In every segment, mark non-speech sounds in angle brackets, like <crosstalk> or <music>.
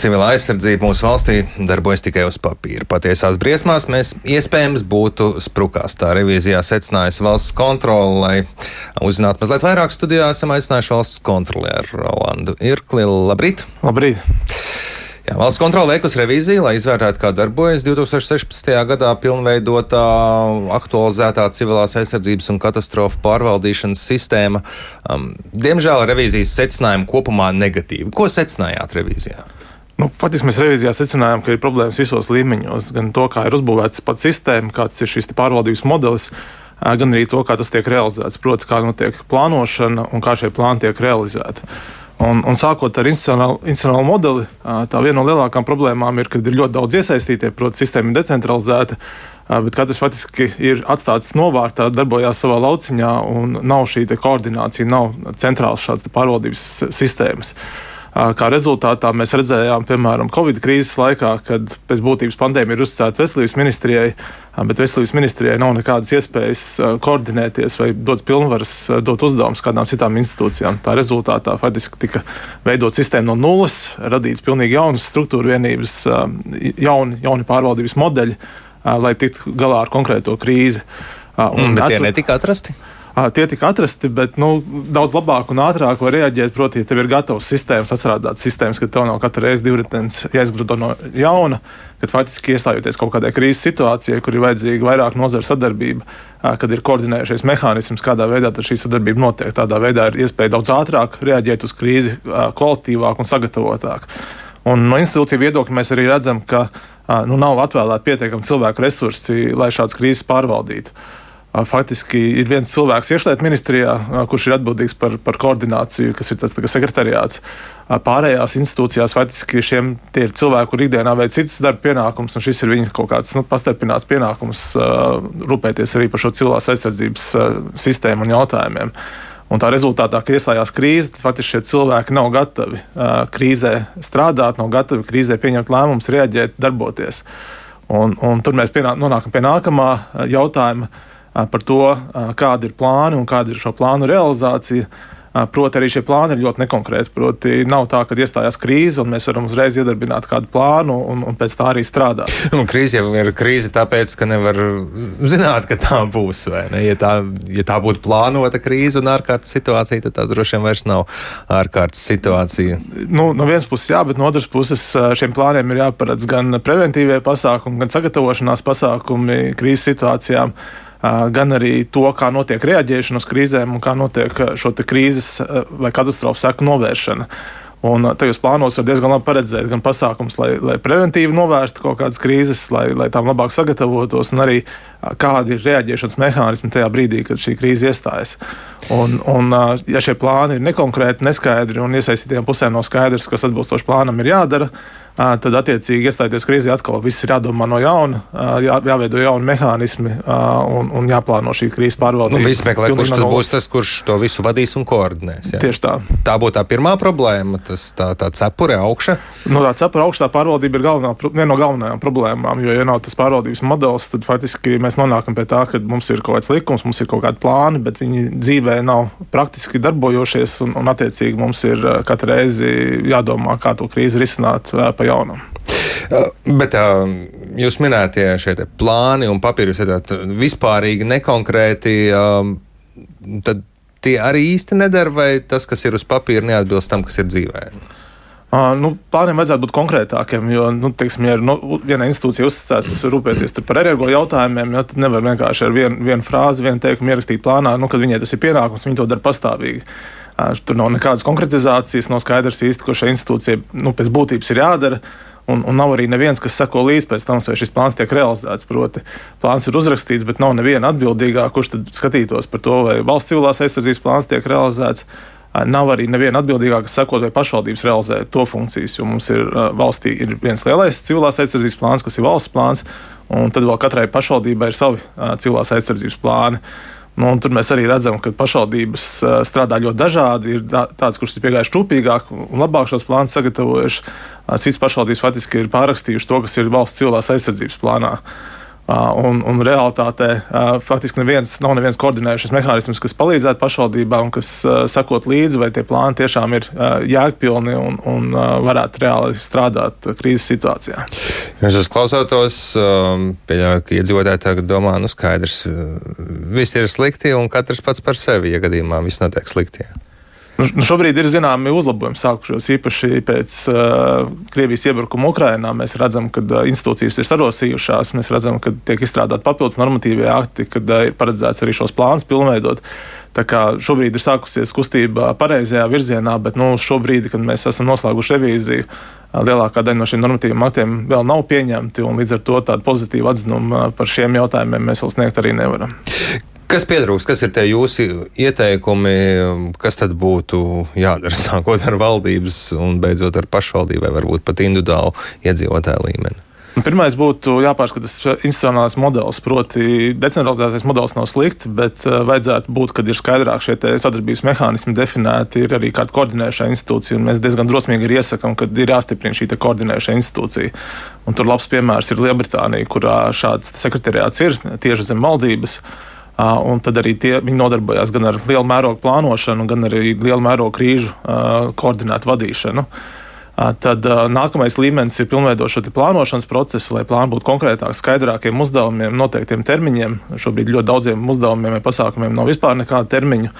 Civilā aizsardzība mūsu valstī darbojas tikai uz papīra. Patiesās briesmās mēs iespējams būtu sprukās. Tā revīzijā secinājusi valsts kontrole, lai uzzinātu mazliet vairāk studijā, esam aicinājuši valsts kontrolieru Rolandu Irkli. Labrīt! Labrīt! Jā, valsts kontrole veikusi revīziju, lai izvērtētu, kā darbojas 2016. gadā pilnveidotā, aktualizētā civilās aizsardzības un katastrofu pārvaldīšanas sistēma. Um, diemžēl revīzijas secinājumi kopumā negatīvi. Ko secinājāt revīzijā? Nu, faktiski mēs revīzijā secinājām, ka ir problēmas visos līmeņos. Gan to, kā ir uzbūvēta pati sistēma, kāds ir šis pārvaldības modelis, gan arī to, kā tas tiek realizēts. Proti, kā notiek plānošana un kā šie plāni tiek realizēti. Un, un sākot ar institucionālu modeli, tā viena no lielākajām problēmām ir, ka ir ļoti daudz iesaistītie, proti, sistēma ir decentralizēta, bet katrs faktiski ir atstāts novārtā, darbojās savā lauciņā, un nav šī koordinācija, nav centrāls šāds pārvaldības sistēmas. Kā rezultātā mēs redzējām, piemēram, Covid krīzes laikā, kad pēc būtības pandēmija ir uzticēta veselības ministrijai, bet veselības ministrijai nav nekādas iespējas koordinēties vai dot pilnvaras, dot uzdevumus kādām citām institūcijām. Tā rezultātā faktiski tika veidot sistēma no nulles, radīts pilnīgi jaunas struktūra vienības, jauni, jauni pārvaldības modeļi, lai tiktu galā ar konkrēto krīzi. Un, bet tie netika atrasti? Tie tika atrasti, bet nu, daudz labāk un ātrāk var reaģēt. Proti, ja tev ir gatavs sistēmas, atstrādāts sistēmas, ka tev nav katru reizi divritens jāizgrūda no jauna, kad faktiski iestājoties kaut kādai krīzes situācijai, kur ir vajadzīga vairāk nozara sadarbība, kad ir koordinējušies mehānisms, kādā veidā šī sadarbība notiek. Tādā veidā ir iespēja daudz ātrāk reaģēt uz krīzi, kvalitīvāk un sagatavotāk. Un no institūciju viedokļa mēs arī redzam, ka nu, nav atvēlēti pietiekami cilvēku resursi, lai šādas krīzes pārvaldītu. Faktiski ir viens cilvēks iekšlietu ministrijā, kurš ir atbildīgs par, par koordināciju, kas ir tas sekretariāts. Pārējās institūcijās faktiski šiem ir cilvēki, kur ikdienā veic citas darba pienākumus, un šis ir viņa kaut kāds nu, pastarpināts pienākums rūpēties arī par šo cilvēku aizsardzības sistēmu un jautājumiem. Un tā rezultātā, kad iestājās krīze, tad faktiski šie cilvēki nav gatavi krīzē strādāt, nav gatavi krīzē pieņemt lēmumus, reaģēt, darboties. Un, un tur mēs pienā, nonākam pie nākamā jautājuma par to, kādi ir plāni un kāda ir šo plānu realizācija. Proti, arī šie plāni ir ļoti nekonkrēti. Proti, nav tā, ka iestājās krīze un mēs varam uzreiz iedarbināt kādu plānu un, un pēc tā arī strādāt. Un <laughs> krīze jau ir krīze, tāpēc, ka nevar zināt, ka tā būs. Ja tā, ja tā būtu plānota krīze un ārkārtas situācija, tad tā droši vien vairs nav ārkārtas situācija. Nu, no vienas puses, jā, bet no otras puses šiem plāniem ir jāparedz gan preventīvie pasākumi, gan sagatavošanās pasākumi krīzes situācijām gan arī to, kā notiek reaģēšana uz krīzēm un kā notiek šo krīzes vai katastrofu seku novēršana. Un tajos plānos var diezgan labi paredzēt gan pasākums, lai, lai preventīvi novērstu kaut kādas krīzes, lai, lai tām labāk sagatavotos, un arī kādi ir reaģēšanas mehānismi tajā brīdī, kad šī krīze iestājas. Un, un, ja šie plāni ir nekonkrēti, neskaidri un iesaistītiem pusēm nav skaidrs, kas atbilstoši plānam ir jādara, tad attiecīgi iestājoties krīzē, atkal viss ir jādomā no jauna, jā, jāveido jauni mehānismi un, un jāplāno šī krīzes pārvaldība. Nu, Visi meklē, kurš tad būs tas, kurš to visu vadīs un koordinēs. Jā. Tieši tā. Tā būtu tā pirmā problēma, tas tā, tā cepure augša. Nu, tā cepure augšā pārvaldība ir galvenā, viena no galvenajām problēmām, jo, ja nav tas pārvaldības modelis, tad faktiski mēs nonākam pie tā, ka mums ir kaut kāds likums, mums ir kaut kādi plāni, bet viņi dzīvē nav praktiski darbojošies, un, un attiecīgi mums ir katru reizi jādomā, kā to krīzi risināt pa jaunam. Bet jūs minētie šie plāni un papīri, jūs esat vispārīgi nekonkrēti, tad tie arī īsti nedara, vai tas, kas ir uz papīra, neatbilst tam, kas ir dzīvē? Uh, nu, plāniem vajadzētu būt konkrētākiem, jo, nu, teiksim, ja nu, viena institūcija uzticēs rūpēties par energo jautājumiem, ja, tad nevar vienkārši ar vienu, vienu frāzi, vienu teikumu ierakstīt plānā, nu, kad viņai tas ir pienākums, viņi to dara pastāvīgi. Uh, tur nav nekādas konkretizācijas, nav skaidrs īsti, ko šai institūcijai nu, pēc būtības ir jādara. Un, un nav arī neviens, kas seko līdzi pēc tam, vai šis plāns tiek realizēts. Proti, plāns ir uzrakstīts, bet nav neviena atbildīgā, kurš tad skatītos par to, vai valsts civilās aizsardzības plāns tiek realizēts. Nav arī neviena atbildīgā, kas sekot, vai pašvaldības realizē to funkcijas. Jo mums ir valstī ir viens lielais civilās aizsardzības plāns, kas ir valsts plāns, un tad vēl katrai pašvaldībai ir savi civilās aizsardzības plāni. Nu, tur mēs arī redzam, ka pašvaldības strādā ļoti dažādi. Ir tādas, kuras ir piegājušas rūpīgāk un labāk šos plānus sagatavojuši. Citas pašvaldības faktiski ir pārakstījušas to, kas ir valsts civilās aizsardzības plānā. Un, un realitātē faktiski neviens, nav neviens koordinējušais mehānisms, kas palīdzētu pašvaldībām, kas sakot līdzi, vai tie plāni tiešām ir jēgpilni un, un varētu reāli strādāt krīzes situācijā. Jūs esat klausotos, pieļauju, ka iedzīvotāji tagad domā, nu skaidrs, viss ir slikti un katrs pats par sevi, ja gadījumā viss notiek slikti. Nu, nu, šobrīd ir zināmi uzlabojumi sākušies īpaši pēc uh, Krievijas iebrukuma Ukrajinā. Mēs redzam, ka uh, institūcijas ir sarosījušās, mēs redzam, ka tiek izstrādāti papildus normatīvie akti, kad uh, ir paredzēts arī šos plānus pilnveidot. Tā kā šobrīd ir sākusies kustība pareizajā virzienā, bet nu, šobrīd, kad mēs esam noslēguši revīziju, lielākā daļa no šiem normatīviem aktiem vēl nav pieņemti, līdz ar to tādu pozitīvu atzinumu par šiem jautājumiem mēs vēl sniegt arī nevaram. Kas pietrūks, kas ir tie jūsu ieteikumi, kas tad būtu jādara <laughs> sākot ar valdības un beidzot ar pašvaldību vai varbūt pat individuālu iedzīvotāju līmeni? Nu, pirmais būtu jāpārskata tas institucionālais modelis. Proti, decentralizētais modelis nav slikts, bet uh, vajadzētu būt, kad ir skaidrāk šie sadarbības mehānismi definēti, ir arī kāda koordinējoša institūcija. Mēs diezgan drosmīgi arī iesakām, ka ir jāstiprina šī koordinējoša institūcija. Un tur labs piemērs ir Lielbritānija, kurā šāds sekretariāts ir tieši zem valdības. Uh, Un tad arī tie, viņi nodarbojās gan ar lielu mērogu plānošanu, gan arī lielu mērogu krīžu koordinētu vadīšanu. Tad nākamais līmenis ir pilnveidot šo plānošanas procesu, lai plāni būtu konkrētāk, skaidrākiem uzdevumiem, noteiktiem termiņiem. Šobrīd ļoti daudziem uzdevumiem vai pasākumiem nav vispār nekāda termiņa,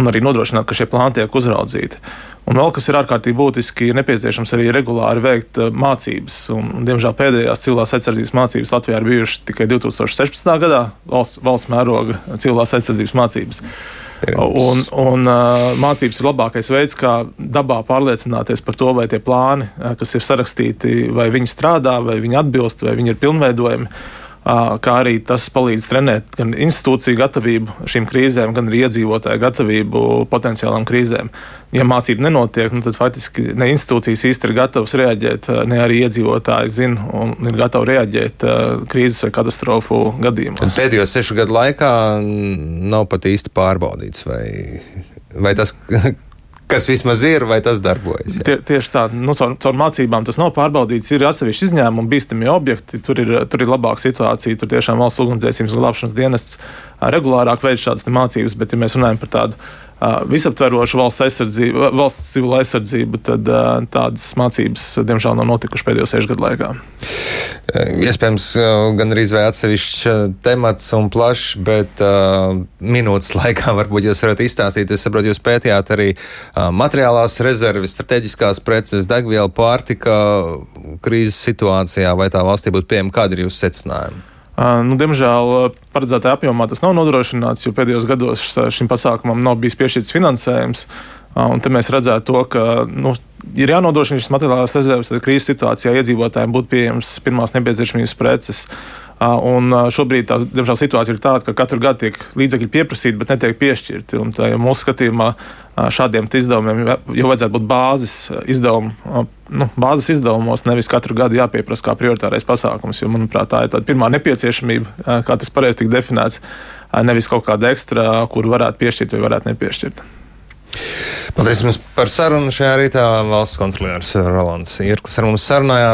un arī nodrošināt, ka šie plāni tiek uzraudzīti. Un vēl kas ir ārkārtīgi būtiski, ir nepieciešams arī regulāri veikt mācības. Un, diemžēl pēdējās civilās aizsardzības mācības Latvijā ir bijušas tikai 2016. gadā valsts, valsts mēroga civilās aizsardzības mācības. Un, un mācības ir labākais veids, kā dabā pārliecināties par to, vai tie plāni, kas ir sarakstīti, vai viņi strādā, vai viņi atbilst, vai viņi ir pilnveidojami kā arī tas palīdz trenēt gan institūciju gatavību šīm krīzēm, gan arī iedzīvotāju gatavību potenciālām krīzēm. Ja mācība nenotiek, nu, tad faktiski ne institūcijas īsti ir gatavas reaģēt, ne arī iedzīvotāji zina un ir gatavi reaģēt krīzes vai katastrofu gadījumos. Pēdējo sešu gadu laikā nav pat īsti pārbaudīts, vai, vai tas, kas vismaz ir, vai tas darbojas. Tie, tieši tā, nu, caur, caur mācībām tas nav pārbaudīts. Ir atsevišķi izņēmumi, bīstami objekti, tur ir, tur ir labāka situācija. Tur tiešām valsts ugunsdzēsības glābšanas dienests regulārāk veids šādas mācības, bet, ja mēs runājam par tādu visaptverošu valsts aizsardzību, valsts civila aizsardzību, tad tādas mācības, diemžēl, nav notikušas pēdējo sešu gadu laikā. Iespējams, gan arī atsevišķs temats un plašs, bet uh, minūtes <laughs> laikā varbūt jūs varat izstāstīt. Es saprotu, jūs pētījāt arī uh, materiālās rezerves, strateģiskās preces, degviela, pārtika krīzes situācijā, vai tā valstī būtu pieejama, kādi ir jūsu secinājumi? Nu, diemžēl paredzētajā apjomā tas nav nodrošināts, jo pēdējos gados šim pasākumam nav bijis piešķirts finansējums. Un te mēs redzētu to, ka nu, ir jānodrošina šis materiālās rezerves, lai krīzes situācijā iedzīvotājiem būtu pieejams pirmās nepieciešamības preces. Un šobrīd tā, diemžēl, situācija ir tāda, ka katru gadu tiek līdzekļi pieprasīti, bet netiek piešķirti. Un, tā, ja mūsu skatījumā šādiem izdevumiem jau vajadzētu būt bāzes izdevumu. Nu, bāzes izdevumos nevis katru gadu jāpieprasa kā prioritārais pasākums, jo, manuprāt, tā ir pirmā nepieciešamība, kā tas pareizi tika definēts, nevis kaut kāda ekstra, kuru varētu piešķirt vai varētu nepiešķirt. Paldies jums par sarunu. Šajā rītā valsts kontrolieris Rolands Irklis ar mums sarunājās.